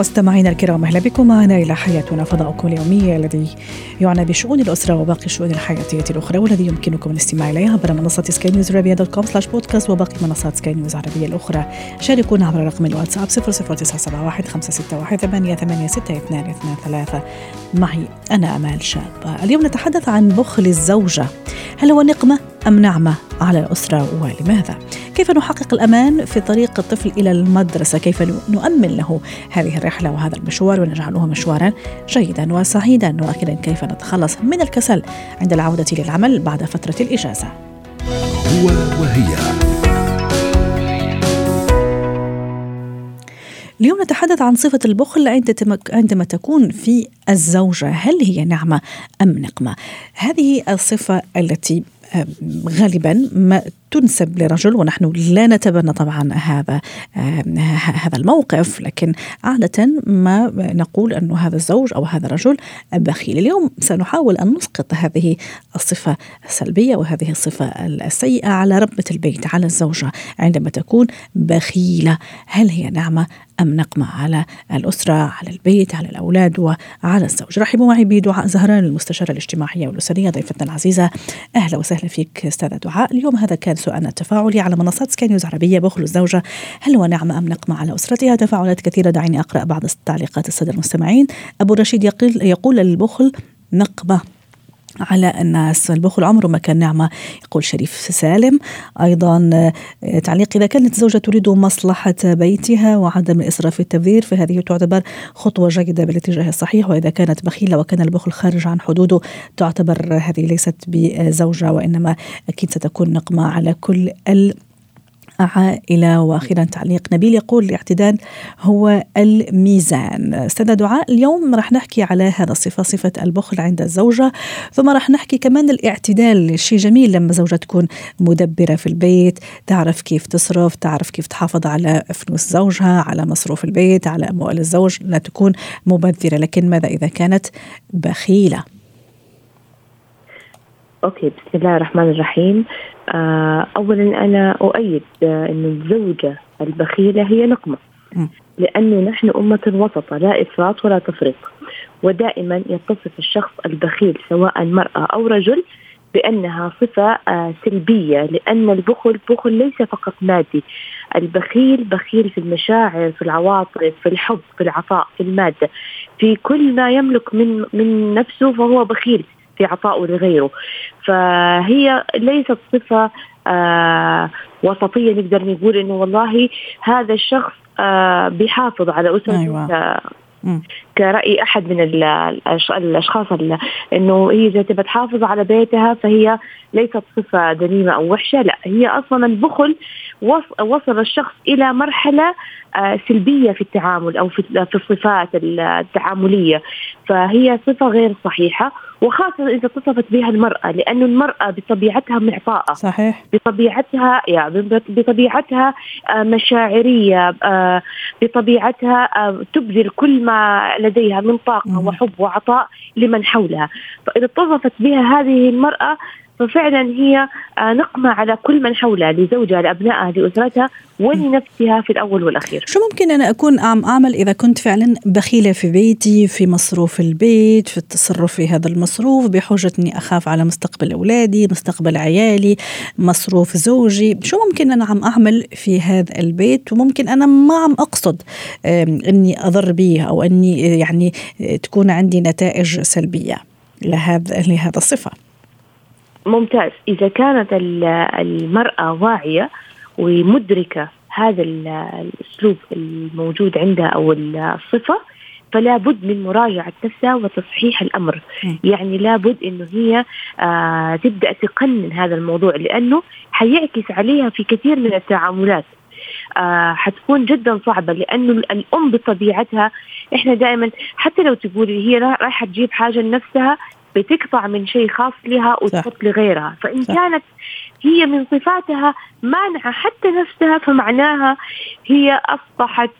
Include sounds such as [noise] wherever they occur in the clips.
مستمعينا الكرام أهلا بكم. معنا إلى حياتنا فضاؤكم اليومي الذي يعنى بشؤون الأسرة وباقي الشؤون الحياتية الأخرى والذي يمكنكم الاستماع إليها عبر منصة سكاي نيوز عربيه dot com slash بودكاست وباقي منصات سكاي نيوز العربية الأخرى. شاركونا عبر رقم الواتساب 00971 561 886223 معي أنا أمال شاب. اليوم نتحدث عن بخل الزوجة. هل هو نقمة؟ أم نعمة على الأسرة ولماذا؟ كيف نحقق الأمان في طريق الطفل إلى المدرسة؟ كيف نؤمن له هذه الرحلة وهذا المشوار ونجعله مشوارا جيدا وسعيدا؟ وأخيرا كيف نتخلص من الكسل عند العودة للعمل بعد فترة الإجازة؟ هو وهي. اليوم نتحدث عن صفة البخل عندما تكون في الزوجة. هل هي نعمة أم نقمة؟ هذه الصفة التي غالبا ما تنسب لرجل ونحن لا نتبنى طبعا هذا هذا الموقف لكن عادة ما نقول أنه هذا الزوج أو هذا الرجل بخيل. اليوم سنحاول أن نسقط هذه الصفة السلبية وهذه الصفة السيئة على ربة البيت على الزوجة عندما تكون بخيلة. هل هي نعمة أم نقمة على الأسرة على البيت على الأولاد وعلى الزوج؟ رحبوا معي بدعاء زهران المستشارة الاجتماعية والأسرية ضيفتنا العزيزة. أهلا وسهلا فيك أستاذة دعاء. اليوم هذا كان سؤالنا التفاعلي على منصات سكاي نيوز عربية بخل الزوجة. هل هو نعمة أم نقمة على أسرتها؟ تفاعلات كثيرة. دعيني أقرأ بعض تعليقات السادة المستمعين. أبو رشيد يقول, يقول البخل نقمة. على الناس البخل عمره ما كان نعمة يقول شريف سالم. أيضا آه، تعليق إذا كانت الزوجة تريد مصلحة بيتها وعدم الإسراف في التبذير فهذه تعتبر خطوة جيدة بالاتجاه الصحيح. وإذا كانت بخيلة وكان البخل خارج عن حدوده تعتبر هذه ليست بزوجة وإنما أكيد ستكون نقمة على كل ال عائلة وأخيرا تعليق. نبيل يقول الاعتدال هو الميزان. استاذة دعاء اليوم راح نحكي على هذا الصفة صفة البخل عند الزوجة. ثم راح نحكي كمان الاعتدال شيء جميل لما زوجة تكون مدبرة في البيت تعرف كيف تصرف تعرف كيف تحافظ على فلوس زوجها على مصروف البيت على أموال الزوج لا تكون مبذرة. لكن ماذا إذا كانت بخيلة؟ أوكي بسم الله الرحمن الرحيم. اولا أنا أؤيد آه إن الزوجة البخيلة هي نقمه لأنه نحن أمة وسطه لا إفراط ولا تفريط. ودائما يتصف الشخص البخيل سواء مراه أو رجل بأنها صفة آه سلبية. لأن البخل بخل ليس فقط مادي. البخيل بخيل في المشاعر في العواطف في الحب في العطاء في المادة. في كل ما يملك من من نفسه فهو بخيل. في عطائه لغيره. فهي ليست صفة آه وسطية نقدر نقول إنه والله هذا الشخص آه بيحافظ على أسرته. أيوة. كرأي أحد من الأشخاص أنه هي إذا تبى تحافظ على بيتها فهي ليست صفة ذميمة أو وحشة لا هي أصلا البخل وصل الشخص إلى مرحلة آه، سلبية في التعامل أو في الصفات التعاملية. فهي صفة غير صحيحة وخاصة إذا اتصفت بها المرأة لأنه المرأة بطبيعتها معطاءة. صحيح. بطبيعتها يعني بطبيعتها آه، مشاعرية آه، بطبيعتها تبذل كل ما لديها من طاقة وحب وعطاء لمن حولها. فإذا اتصفت بها هذه المرأة ففعلا هي آه، نقمة على كل من حولها لزوجها لأبنائها لأسرتها ولنفسها في الأول والأخير. شو ممكن أنا أكون عم أعمل إذا كنت فعلا بخيلة في بيتي في مصروف البيت في التصرف في هذا المصروف بحجة أني أخاف على مستقبل أولادي مستقبل عيالي مصروف زوجي. شو ممكن أنا عم أعمل في هذا البيت؟ وممكن أنا ما عم أقصد أني أضر به أو أني يعني تكون عندي نتائج سلبية لهذا لهذا الصفة. ممتاز. إذا كانت المرأة واعية ومدركة هذا الأسلوب الموجود عندها أو الصفة فلا بد من مراجعة نفسها وتصحيح الأمر. م. يعني لابد أنه هي آه تبدأ تقنن هذا الموضوع لأنه حيعكس عليها في كثير من التعاملات. آه حتكون جدا صعبة لأنه الأم بطبيعتها إحنا دائما حتى لو تقولي هي رايحة تجيب حاجة لنفسها بتقطع من شيء خاص لها وتحط لغيرها. فإن صح. كانت هي من صفاتها مانعة حتى نفسها فمعناها هي أصبحت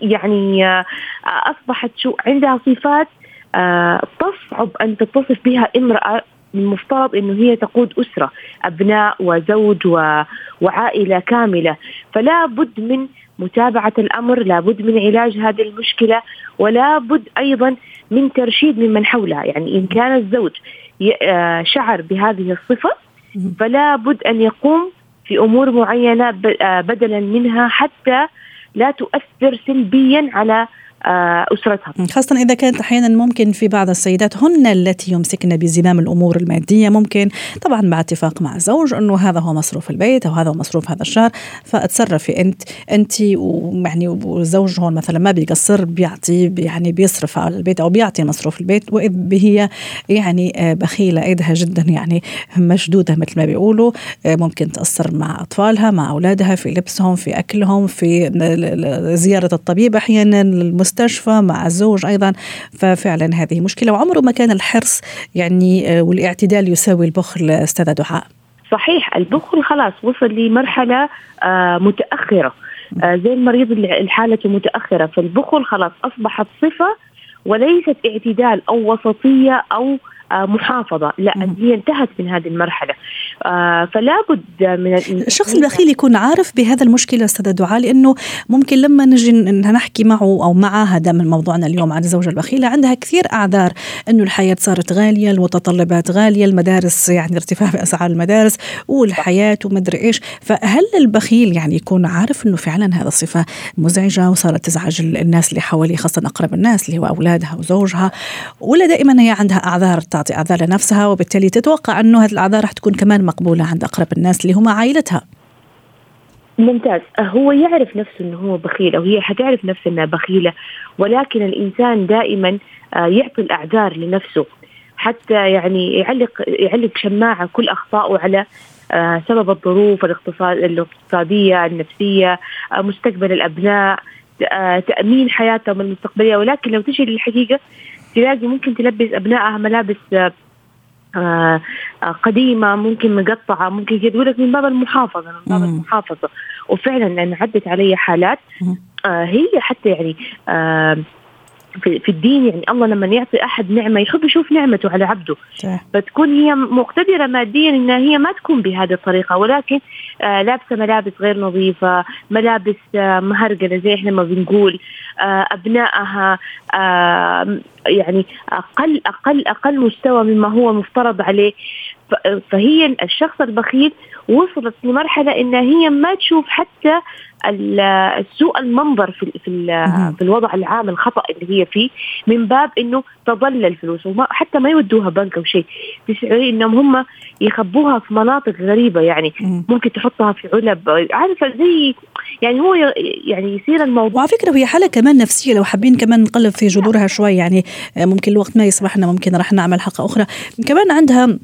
يعني آه، أصبحت شو عندها صفات آه، تصعب أن تتصف بها امرأة المفترض إنه هي تقود أسرة أبناء وزوج و... وعائلة كاملة. فلا بد من متابعة الأمر لا بد من علاج هذه المشكلة ولا بد أيضا من ترشيد ممن حولها. يعني إن كان الزوج آه، شعر بهذه الصفة فلا بد أن يقوم في أمور معينة آه، بدلا منها حتى لا تؤثر سلبيا على آه، أسرتها خاصة إذا كانت أحيانا ممكن في بعض السيدات هن التي يمسكن بزمام الأمور المادية ممكن طبعا مع اتفاق مع الزوج أنه هذا هو مصروف البيت أو هذا هو مصروف هذا الشهر فأتصرفي أنت أنت ويعني والزوج هون مثلا ما بيقصر بيعطي يعني بيصرف على البيت أو بيعطي مصروف البيت وإذ هي يعني آه، بخيلة إيدها جدا يعني مشدودة مثل ما بيقولوا آه، ممكن تأثر مع أطفالها مع أولادها في لبسهم في أكلهم في زيارة الطبيب أحيانا المستشفى مع الزوج أيضا ففعلا هذه مشكلة. وعمره ما كان الحرص يعني آه، والاعتدال يساوي البخل أستاذة دعاء صحيح البخل خلاص وصل لمرحلة آه، متأخرة. آه، زي المريض اللي حالته متأخرة. فالبخل خلاص أصبحت صفة وليست اعتدال أو وسطية أو آه، محافظة. لا هي انتهت من هذه المرحلة. فلا بد من الشخص البخيل يكون عارف بهذا المشكلة أستاذة دعاء لأنه ممكن لما نجي نحكي معه أو معها هذا من موضوعنا اليوم عن الزوجة البخيلة عندها كثير أعذار أنه الحياة صارت غالية المتطلبات غالية المدارس يعني ارتفاع في [laughs] أسعار المدارس والحياة ومدري إيش. فهل البخيل يعني يكون عارف أنه فعلا هذا صفة مزعجة وصارت تزعج الناس اللي حواليه خاصة أقرب الناس اللي هو أولادها وزوجها؟ ولا دائما هي عندها أعذار تعطي أعذار لنفسها وبالتالي تتوقع إنه هذه الأعذار رح تكون كمان مقبولة عند أقرب الناس اللي هم عائلتها. ممتاز. هو يعرف نفسه إنه هو بخيل أو هي حتعرف نفسها إنها بخيلة ولكن الإنسان دائما آه، يعطي الأعذار لنفسه حتى يعني يعلق يعلق شماعة كل اخطائه على آه، سبب الظروف الاقتصاد الاقتصادية النفسية آه، مستقبل الأبناء تأمين حياتهم المستقبلية. ولكن لو تجي للحقيقة تلاقي ممكن تلبس أبنائها ملابس آه، آه، قديمة ممكن مقطعة ممكن يقول لك من باب المحافظة من باب المحافظة. وفعلا أنا عدت علي حالات آه، هي حتى يعني في, في الدين يعني الله لما يعطي أحد نعمة يحب يشوف نعمته على عبده صح. فتكون هي مقتدرة ماديا انها هي ما تكون بهذه الطريقة ولكن آه لابسة ملابس غير نظيفة ملابس آه مهرجلة زي إحنا ما بنقول آه أبنائها آه يعني أقل أقل أقل مستوى مما هو مفترض عليه فهي الشخص البخيل وصلت لمرحلة انها هي ما تشوف حتى سوء المنظر في في, في الوضع العام الخطأ اللي هي فيه من باب إنه تظل الفلوس وما حتى ما يودوها بنك أو شيء. تشعري إنهم هم يخبوها في مناطق غريبة يعني ممكن تحطها في علب عارفة زي يعني هو يعني يصير الموضوع وعلى فكرة هي حالة كمان نفسية لو حابين كمان نقلب في جذورها شوي يعني ممكن الوقت ما يسمحنا ممكن راح نعمل حلقة أخرى. كمان عندها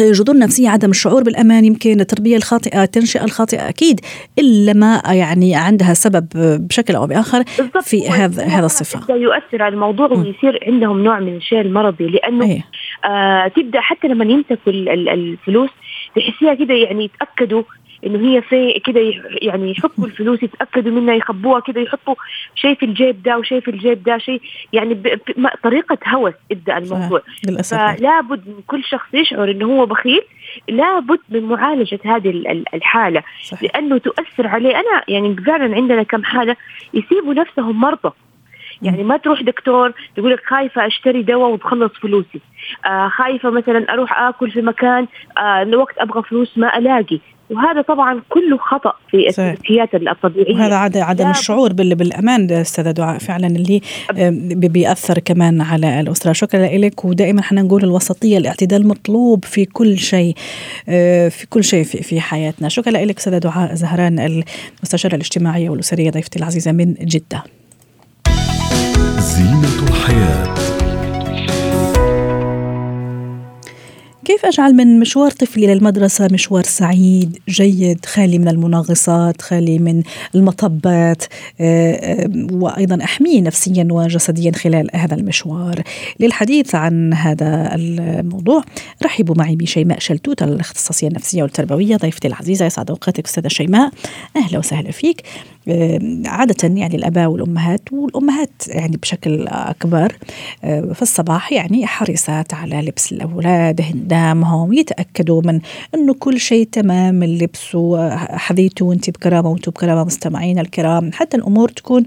جذور نفسية عدم الشعور بالأمان يمكن التربية الخاطئة التنشئة الخاطئة أكيد إلا ما يعني عندها سبب بشكل أو بآخر في هذا هذا الصفة. يؤثر على الموضوع ويصير عندهم نوع من الشيء المرضي لأنه أيه. آه تبدأ حتى لما يمسكوا الفلوس تحسيها كده يعني يتأكدوا انه هي في كده يعني يحطوا الفلوس يتأكدوا منها يخبوها كده يحطوا شيء في الجيب ده وشيء في الجيب ده شيء يعني طريقة هوس ابدا الموضوع. فلا بد من كل شخص يشعر إنه هو بخيل لابد من معالجة هذه الحالة. صحيح. لأنه تؤثر عليه. أنا يعني فعلا عندنا كم حالة يسيبوا نفسهم مرضى. يعني ما تروح دكتور يقول لك خايفة أشتري دواء وتخلص فلوسي. آه خايفة مثلا أروح آكل في مكان آه لوقت أبغى فلوس ما ألاقي. وهذا طبعا كله خطأ في السلوكيات الطبيعية. وهذا عدم الشعور بالأمان أستاذة دعاء فعلا اللي بيأثر كمان على الأسرة. شكرا لك ودائما إحنا نقول الوسطية الاعتدال مطلوب في كل شيء آه، في كل شيء في, في حياتنا. شكرا لك أستاذة دعاء زهران المستشارة الاجتماعية والأسرية ضيفتي العزيزة من جدة. كيف أجعل من مشوار طفلي للمدرسة مشوار سعيد جيد خالي من المناغصات خالي من المطبات آه، آه، وأيضا أحميه نفسيا وجسديا خلال هذا المشوار. للحديث عن هذا الموضوع رحبوا معي بشيماء شلتوت الأختصاصية النفسية والتربوية ضيفتي العزيزة يسعد أوقاتك أستاذة شيماء. أهلا وسهلا فيك. عادة يعني الآباء والأمهات والأمهات يعني بشكل أكبر في الصباح يعني حريصات على لبس الأولاد هندامهم يتأكدوا من أنه كل شيء تمام اللبس وحذيتوا وانت بكرامة وأنتم بكرامة مستمعين الكرام حتى الأمور تكون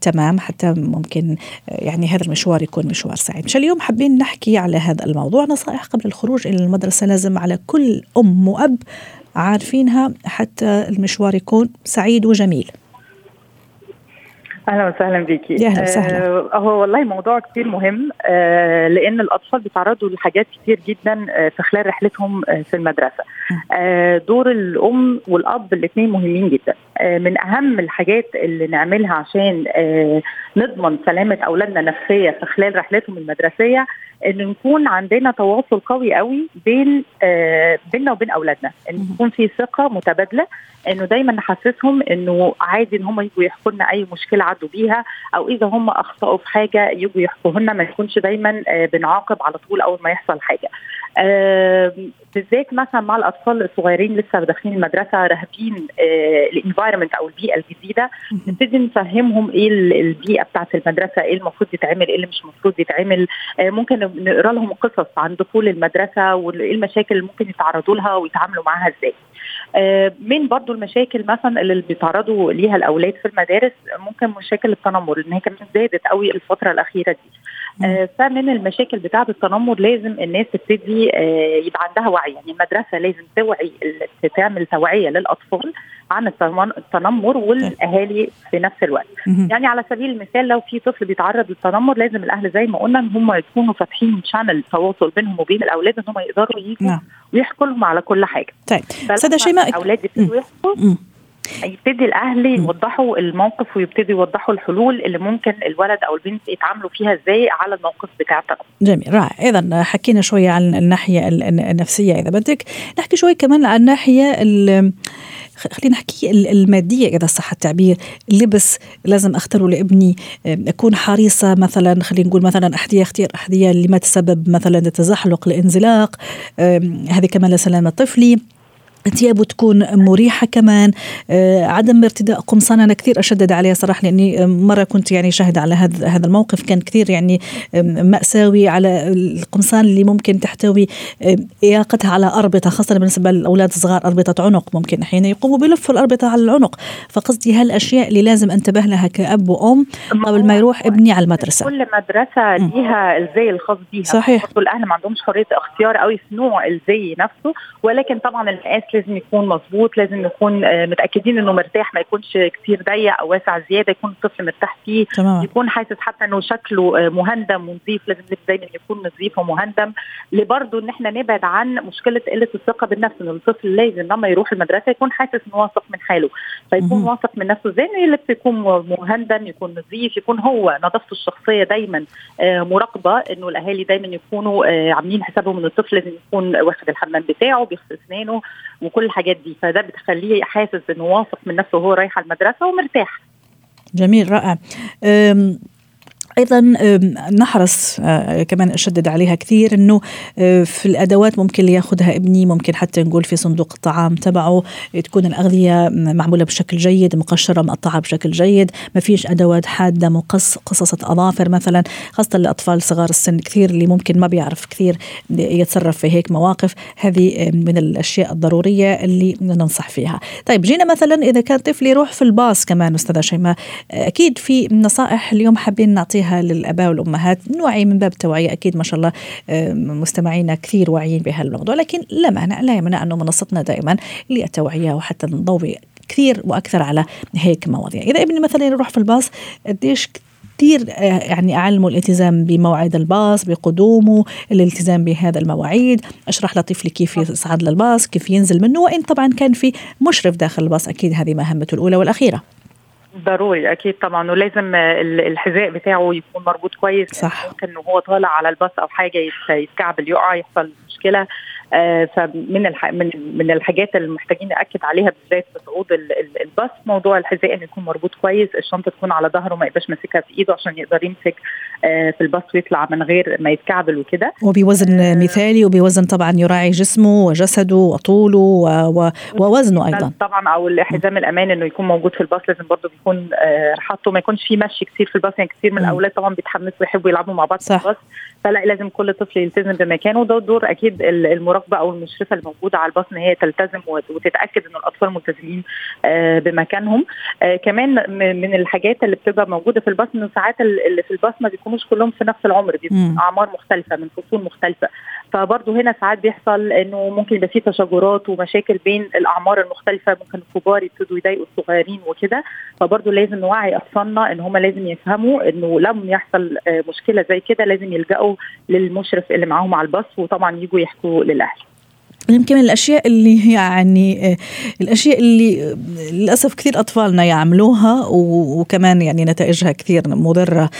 تمام حتى ممكن يعني هذا المشوار يكون مشوار سعيد. مش اليوم حابين نحكي على هذا الموضوع نصائح قبل الخروج إلى المدرسة لازم على كل أم وأب عارفينها حتى المشوار يكون سعيد وجميل. أهلا وسهلا بيكي. يا أهلا وسهلا. آه هو والله موضوع كتير مهم آه لأن الأطفال بيتعرضوا لحاجات كتير جدا آه في خلال رحلتهم آه في المدرسة. آه دور الأم والأب الاثنين مهمين جدا. آه من أهم الحاجات اللي نعملها عشان آه نضمن سلامة أولادنا النفسية في خلال رحلتهم المدرسية إن نكون عندنا تواصل قوي قوي بين آه بيننا وبين أولادنا. إن يكون في ثقة متبادلة إنه دايما نحسسهم إنه عادي إن هم يجوا يحكوا لنا أي مشكلة عدوا بيها أو إذا هم أخطأوا في حاجة يجوا يحكوا لنا ما نكونش دايما آه بنعاقب على طول أول ما يحصل حاجة. آه بالذات مثلا مع الأطفال الصغيرين لسه داخلين المدرسة راهبين آه الانفايرمنت أو البيئة الجديدة نبتدي نفهمهم إيه البيئة بتاعت المدرسة إيه المفروض يتعمل إيه اللي مش المفروض يتعمل ممكن نقرأ لهم قصص عن دخول المدرسة وايه المشاكل اللي ممكن يتعرضوا لها ويتعاملوا معاها إزاي. آه من برضو المشاكل مثلا اللي بيتعرضوا ليها الأولاد في المدارس ممكن مشاكل التنمر لأن هي كمان زادت قوي الفترة الأخيرة دي. آه فمن المشاكل بتاعة التنمر لازم الناس تبتدي آه يبقى عندها وعي. يعني المدرسة لازم توعي تعمل توعية للأطفال عن التنمر والأهالي في نفس الوقت. يعني على سبيل المثال لو في طفل بيتعرض للتنمر لازم الأهل زي ما قلنا إن هم يكونوا فاتحين شانل تواصل بينهم وبين الأولاد إن هم يقدروا يجوا نعم. ويحكوا لهم على كل حاجة. طيب. سيده شيماء الأولاد يبتدوا يحكوا يبتدي الاهل يوضحوا الموقف ويبتدوا يوضحوا الحلول اللي ممكن الولد أو البنت يتعاملوا فيها إزاي على الموقف بتاع. جميل رائع، اذا حكينا شوية عن الناحية النفسية إذا بدك، نحكي شوي كمان عن الناحية خلينا نحكي المادية إذا صح التعبير. اللبس لازم أختاره لابني أكون حريصة مثلا خلينا نقول مثلا أحذية أختيار أحذية اللي ما تسبب مثلا التزحلق الانزلاق هذه كمان لسلامة طفلي. ثيابه تكون مريحة كمان. آه عدم ارتداء قمصان أنا كثير أشدد عليها صراحة لأني مرة كنت يعني شاهده على هذا هذا الموقف. كان كثير يعني مأساوي على القمصان اللي ممكن تحتوي إياقتها على أربطة خاصة بالنسبة للأولاد الصغار أربطة عنق ممكن أحيانا يقوموا بلفوا الأربطة على العنق. فقصدي هالأشياء اللي لازم أنتبه لها كأب وأم قبل ما يروح ابني على المدرسة. كل مدرسة ليها الزي الخاص بيها. صحيح. الاهل ما عندهمش حرية اختيار قوي في نوع الزي نفسه ولكن طبعا المقاس لازم يكون مظبوط لازم نكون متأكدين إنه مرتاح ما يكونش كثير ضيق أو واسع زيادة يكون الطفل مرتاح فيه تمام. يكون حاسس حتى إنه شكله مهندم ونظيف لازم دايما يكون نظيف ومهندم. لبرضه إن إحنا نبعد عن مشكلة قلة الثقة بالنفس انه الطفل لازم لما يروح المدرسة يكون حاسس إنه واثق من حاله. فيكون واثق من نفسه إزاي انه يلبس يكون مهندم يكون نظيف يكون هو نظافته الشخصية دايما مراقبة إنه الأهالي دايما يكونوا عاملين حسابهم ان الطفل لازم يكون واخد الحمام بتاعه بيغسل أسنانه وكل الحاجات دي. فده بتخليه حاسس إنه واثق من نفسه وهو رايح المدرسة ومرتاح. جميل رائع. أيضا نحرص كمان أشدد عليها كثير إنه في الأدوات ممكن اللي ياخذها ابني ممكن حتى نقول في صندوق الطعام تبعه تكون الأغذية معمولة بشكل جيد مقشرة مقطعة بشكل جيد ما فيش أدوات حادة مقص قصصة أظافر مثلا خاصة الاطفال صغار السن كثير اللي ممكن ما بيعرف كثير يتصرف في هيك مواقف. هذه من الأشياء الضرورية اللي ننصح فيها. طيب جينا مثلا إذا كان طفل يروح في الباص كمان أستاذة شيماء أكيد في نصائح اليوم حابين نعطيها للأباء والأمهات نوعي من باب التوعيه أكيد ما شاء الله مستمعينا كثير واعيين بهالموضوع لكن لا مانع لا يمنع أنه منصتنا دائما للتوعية وحتى نضوي كثير وأكثر على هيك مواضيع. إذا ابني مثلا يروح في الباص قديش كثير يعني اعلمه الالتزام بموعد الباص بقدومه الالتزام بهذا المواعيد. أشرح لطفلي كيف يصعد للباص كيف ينزل منه وإن طبعا كان في مشرف داخل الباص أكيد هذه مهمته الأولى والأخيرة. ضروري. أكيد طبعا. ولازم الحذاء بتاعه يكون مربوط كويس. صح. ممكن وهو طالع على الباص أو حاجة يتكعبل يقع يحصل مشكلة. آه، فمن الح... من من الحاجات اللي محتاجين نأكد عليها بالذات في صعود الباص موضوع الحذاء انه يكون مربوط كويس الشنطة تكون على ظهره ما يبقاش ماسكها في إيده عشان يقدر يمسك آه، في الباص ويطلع من غير ما يتكعبل وكده. وبوزن آه مثالي وبوزن طبعا يراعي جسمه وجسده وطوله و... و... ووزنه أيضا. طبعا أو الحزام الأمان إنه يكون موجود في الباص لازم برضه بيكون آه حاطه ما يكونش في مشي كثير في الباص يعني كثير من الأولاد طبعا بيتحمسوا ويحبوا يلعبوا مع بعض صح. في الباص. فلا لازم كل طفل يلتزم بمكانه. وده دور أكيد المراقبة أو المشرفة الموجودة على الباص إن هي تلتزم وتتأكد إن الأطفال ملتزمين آه، بمكانهم. آه، كمان من الحاجات اللي بتبقى موجودة في الباص انه ساعات اللي في الباص ما بيكونوش كلهم في نفس العمر بيبقوا أعمار مختلفة من فصول مختلفة. فبرضه هنا ساعات بيحصل إنه ممكن يبقى في تشاجرات ومشاكل بين الأعمار المختلفة ممكن الكبار يبتدوا يضايقوا الصغيرين وكده. فبرضه لازم نوعي أطفالنا إن هم لازم يفهموا إنه لما يحصل آه، مشكلة زي كده لازم يلجأوا للمشرف اللي معاهم على الباص وطبعا يجوا يحكوا للأهل. يمكن من الأشياء اللي [laughs] يعني الأشياء اللي للأسف كثير أطفالنا يعملوها وكمان يعني نتائجها كثير مضرة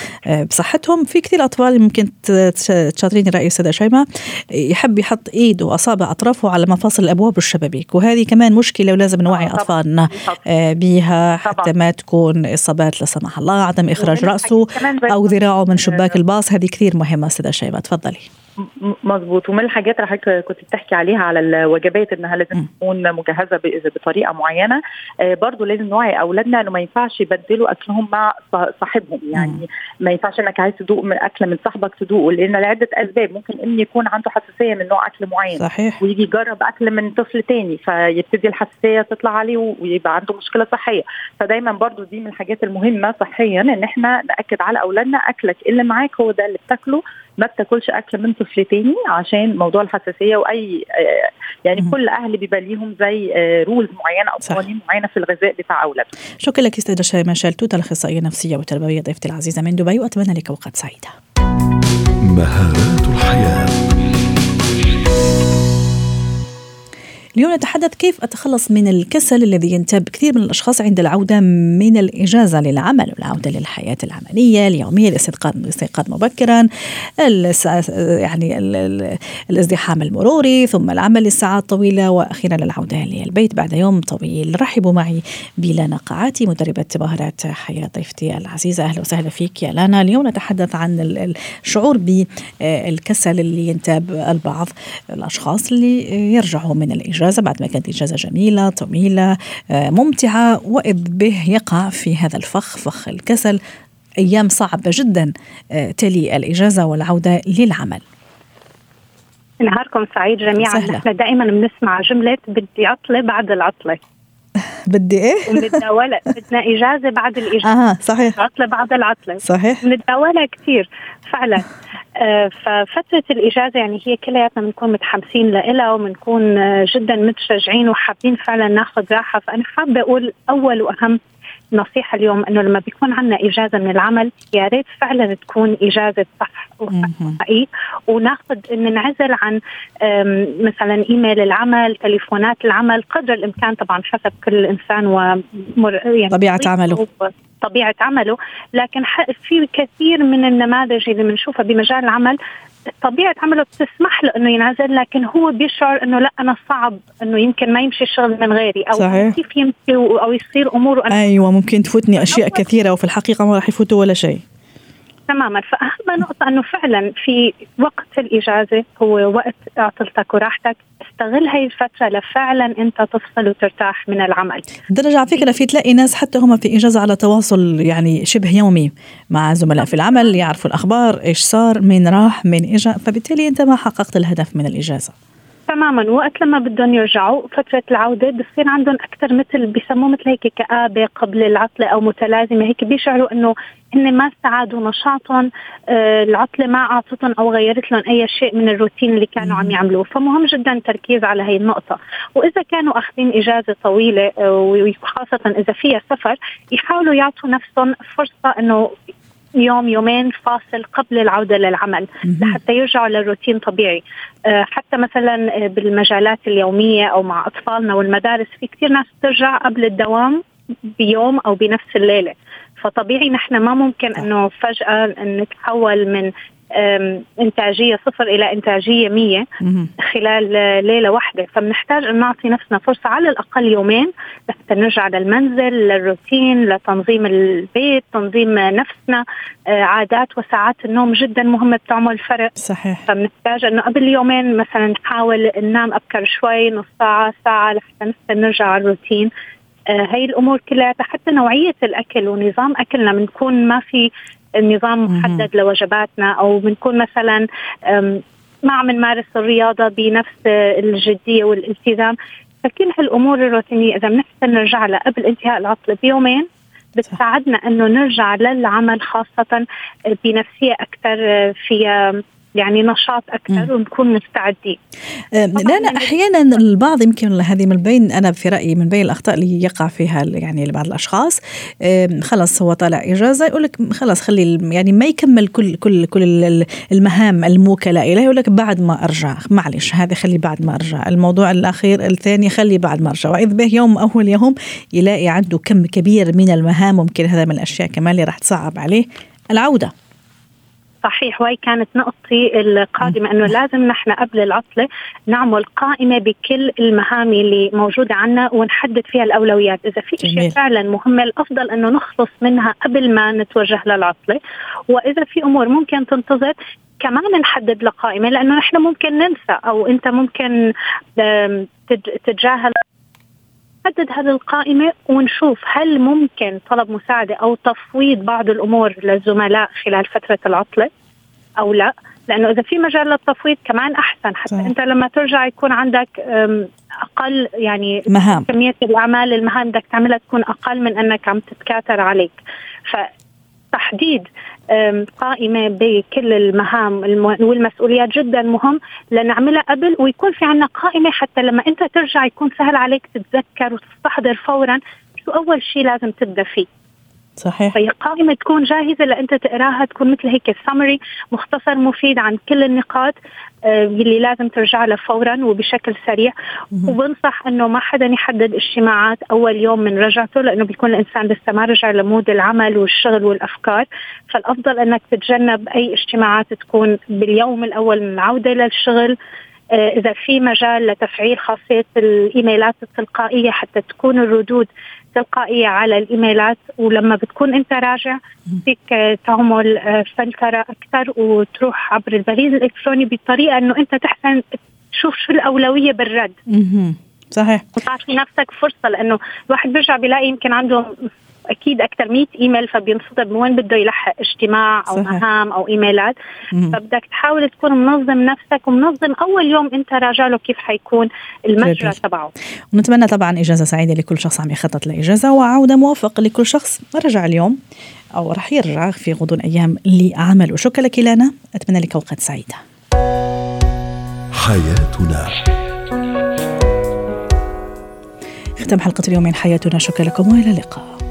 بصحتهم. في كثير أطفال ممكن تشاطريني راي استاذه شيماء يحب يحط إيده واصابع أطرافه على مفاصل الأبواب والشبابيك. وهذه كمان مشكلة ولازم نوعي أطفالنا بها حتى ما تكون إصابات لا سمح الله عدم إخراج رأسه أو ذراعه من شباك الباص. هذه كثير مهمة أستاذة شيماء تفضلي. مظبوط. ومن الحاجات اللي حضرتك كنت بتحكي عليها على الوجبات إنها لازم تكون مجهزة بطريقة معينة آه برضو لازم نوعي أولادنا إنه ما ينفعش يبدلوا أكلهم مع صاحبهم. يعني ما ينفعش إنك عايز تدوق من أكل من صاحبك تدوقه لأن لعدة أسباب. ممكن ابني يكون عنده حساسية من نوع أكل معين صحيح. ويجي يجرب أكل من طفل تاني فيبتدي الحساسية تطلع عليه ويبقى عنده مشكلة صحية. فدايما برضو دي من الحاجات المهمة صحيا إن إحنا نأكد على أولادنا أكلك اللي معاك هو ده اللي بتاكله ما بتاكلش أكل من طفل تاني عشان موضوع الحساسية وأي آه، يعني م. كل أهل بيبقى ليهم زي رولز آه، معينة أو قوانين معينة في الغذاء بتاع أولادهم. شكرا لك أستاذة شيماء شلتوت الأخصائية النفسية والتربوية ضيفتي العزيزة من دبي وأتمنى لك اوقات سعيدة. مهارات الحياة اليوم نتحدث كيف أتخلص من الكسل الذي ينتاب كثير من الأشخاص عند العودة من الإجازة للعمل والعودة للحياة العملية اليومية الاستيقاظ الاستيقاظ مبكرا يعني الازدحام المروري ثم العمل لساعات طويلة وأخيرا العودة للبيت بعد يوم طويل. رحبوا معي بلانا قاعاتي مدربة مهارات حياة ضيفتي العزيزة. أهلا وسهلا فيك يا لانا اليوم نتحدث عن الشعور بالكسل اللي ينتاب البعض الأشخاص اللي يرجعوا من الإجازة. الإجازة بعد ما كانت إجازة جميلة طويلة آه، ممتعة وإذ به يقع في هذا الفخ فخ الكسل أيام صعبة جدا آه، تلي الإجازة والعودة للعمل. نهاركم سعيد جميعا. نحن دائما بنسمع جملة بدي عطلة بعد العطلة. بدي إيه؟ وبنتداولها بدنا إجازة بعد الإجازة. أها صحيح. عطله بعد العطلة. صحيح. بنتداولها كثير فعلا. آه، ففترة الإجازة يعني هي كلياتنا بنكون متحمسين لها وبنكون آه، جدا متشجعين وحابين فعلا ناخذ راحة. فأنا حابة أقول أول وأهم نصيحة اليوم إنه لما بيكون عندنا إجازة من العمل يا ريت فعلا تكون إجازة صح وحقيقي وناخذ ننعزل عن مثلا إيميل العمل، تليفونات العمل قدر الإمكان طبعا حسب كل إنسان ومر يعني طبيعة عمله. طبيعة عمله. لكن في كثير من النماذج اللي بنشوفها بمجال العمل طبيعة عمله بتسمح له إنه ينعزل لكن هو بيشعر إنه لا أنا صعب إنه يمكن ما يمشي الشغل من غيري أو صحيح. كيف يمشي أو يصير أموره أنا أيوه ممكن تفوتني أشياء كثيرة وفي الحقيقة ما راح يفوتوا ولا شيء تماما. فأهم نقطة أنه فعلا في وقت الإجازة هو وقت عطلتك وراحتك. استغل هاي الفترة لفعلا أنت تفصل وترتاح من العمل. درجة على فكرة في تلاقي ناس حتى هم في إجازة على تواصل يعني شبه يومي مع زملاء في العمل يعرفوا الأخبار إيش صار مين راح مين إجا. فبالتالي أنت ما حققت الهدف من الإجازة. تماما. وقت لما بدهم يرجعوا فترة العودة بصير عندهم أكثر مثل بيسموه مثل هيك كآبة قبل العطلة أو متلازمة. هيك بيشعروا إنه هن ما استعادوا نشاطهم آه العطلة ما أعطتهم أو غيرت لهم أي شيء من الروتين اللي كانوا عم يعملوه. فمهم جدا التركيز على هي النقطة. وإذا كانوا أخذين إجازة طويلة آه وخاصة إذا فيها سفر يحاولوا يعطوا نفسهم فرصة إنه يوم يومين فاصل قبل العودة للعمل لحتى يرجعوا للروتين طبيعي آه، حتى مثلا بالمجالات اليومية أو مع أطفالنا والمدارس في كثير ناس بترجع قبل الدوام بيوم أو بنفس الليلة. فطبيعي نحن ما ممكن إنه فجأة نتحول من إنتاجية صفر إلى إنتاجية مية خلال ليلة واحدة. فبنحتاج أن نعطي نفسنا فرصة على الأقل يومين لحتى نرجع للمنزل للروتين لتنظيم البيت تنظيم نفسنا. آه، عادات وساعات النوم جدا مهمة بتعمل فرق. صحيح. فبنحتاج أنه قبل يومين مثلا نحاول ننام أبكر شوي نص ساعة ساعة لحتى نرجع على الروتين. آه، هاي الأمور كلها حتى نوعية الأكل ونظام أكلنا بنكون ما في نظام محدد لوجباتنا أو بنكون مثلا ما عم نمارس الرياضة بنفس الجدية والالتزام. فكل هالأمور الروتينية إذا بنحسن نرجع لها قبل انتهاء العطله بيومين بتساعدنا إنه نرجع للعمل خاصة بنفسية أكثر فيها يعني نشاط أكثر ونكون مستعدين. لا لا أحيانا البعض يمكن هذه من بين أنا في رأيي من بين الأخطاء اللي يقع فيها يعني لبعض الأشخاص. خلص هو طالع إجازة يقول لك خلاص خلي يعني ما يكمل كل كل كل المهام الموكلة إليه يقول لك بعد ما أرجع معلش هذا خلي بعد ما أرجع. الموضوع الأخير الثاني خلي بعد ما أرجع. وإذ به يوم أول يوم يلاقي عنده كم كبير من المهام ممكن هذا من الأشياء كمان اللي راح تصعب عليه العودة. صحيح وهي كانت نقطتي القادمة أنه لازم نحن قبل العطلة نعمل قائمة بكل المهام اللي موجودة عنا ونحدد فيها الأولويات. إذا في شيء فعلا مهمة الأفضل أنه نخلص منها قبل ما نتوجه للعطلة. وإذا في أمور ممكن تنتظر كمان نحدد له قائمة لأنه نحن ممكن ننسى أو أنت ممكن تتجاهل نحدد هذه القائمة ونشوف هل ممكن طلب مساعدة أو تفويض بعض الأمور للزملاء خلال فترة العطلة أو لا. لأنه إذا في مجال للتفويض كمان أحسن. حتى صح. أنت لما ترجع يكون عندك أقل يعني مهام. كمية الأعمال المهام بدك تعملها تكون أقل من أنك عم تتكاثر عليك. فتحديد قائمة بكل المهام والمسؤوليات جدا مهم لنعملها قبل ويكون في عنا قائمة حتى لما أنت ترجع يكون سهل عليك تتذكر وتستحضر فورا شو أول شيء لازم تبدأ فيه. صحيح. فهي قائمة تكون جاهزة لأنت تقراها تكون مثل هيك سمري مختصر مفيد عن كل النقاط آه، اللي لازم ترجع لها فورا وبشكل سريع. وبنصح إنه ما حدا يحدد اجتماعات أول يوم من رجعته لأنه بيكون الإنسان لسه ما رجع لمود العمل والشغل والأفكار. فالأفضل إنك تتجنب أي اجتماعات تكون باليوم الأول من العوده للشغل آه، إذا في مجال لتفعيل خاصية الإيميلات التلقائية حتى تكون الردود تلقائية على الإيميلات ولما بتكون أنت راجع فيك تعمل آه، فلترة أكثر وتروح عبر البريد الإلكتروني بطريقة إنه أنت تحسن تشوف شو الأولوية بالرد. صحيح. تعطي نفسك فرصة لأنه الواحد بيرجع بيلاقي يمكن عنده أكيد أكثر 100 إيميل فبينصدم وين بده يلحق اجتماع أو صحيح. مهام أو إيميلات. مم. فبدك تحاول تكون منظم نفسك ومنظم أول يوم أنت راجع له كيف حيكون المجرى تبعه. ونتمنى طبعا إجازة سعيدة لكل شخص عم يخطط لإجازة وعودة موفقه لكل شخص رجع اليوم أو رح يرجع في غضون أيام لعمل وشكرا لك لانا أتمنى لك أوقات سعيدة. حياتنا. ختام حلقة اليوم من حياتنا. شكرا لكم وإلى اللقاء.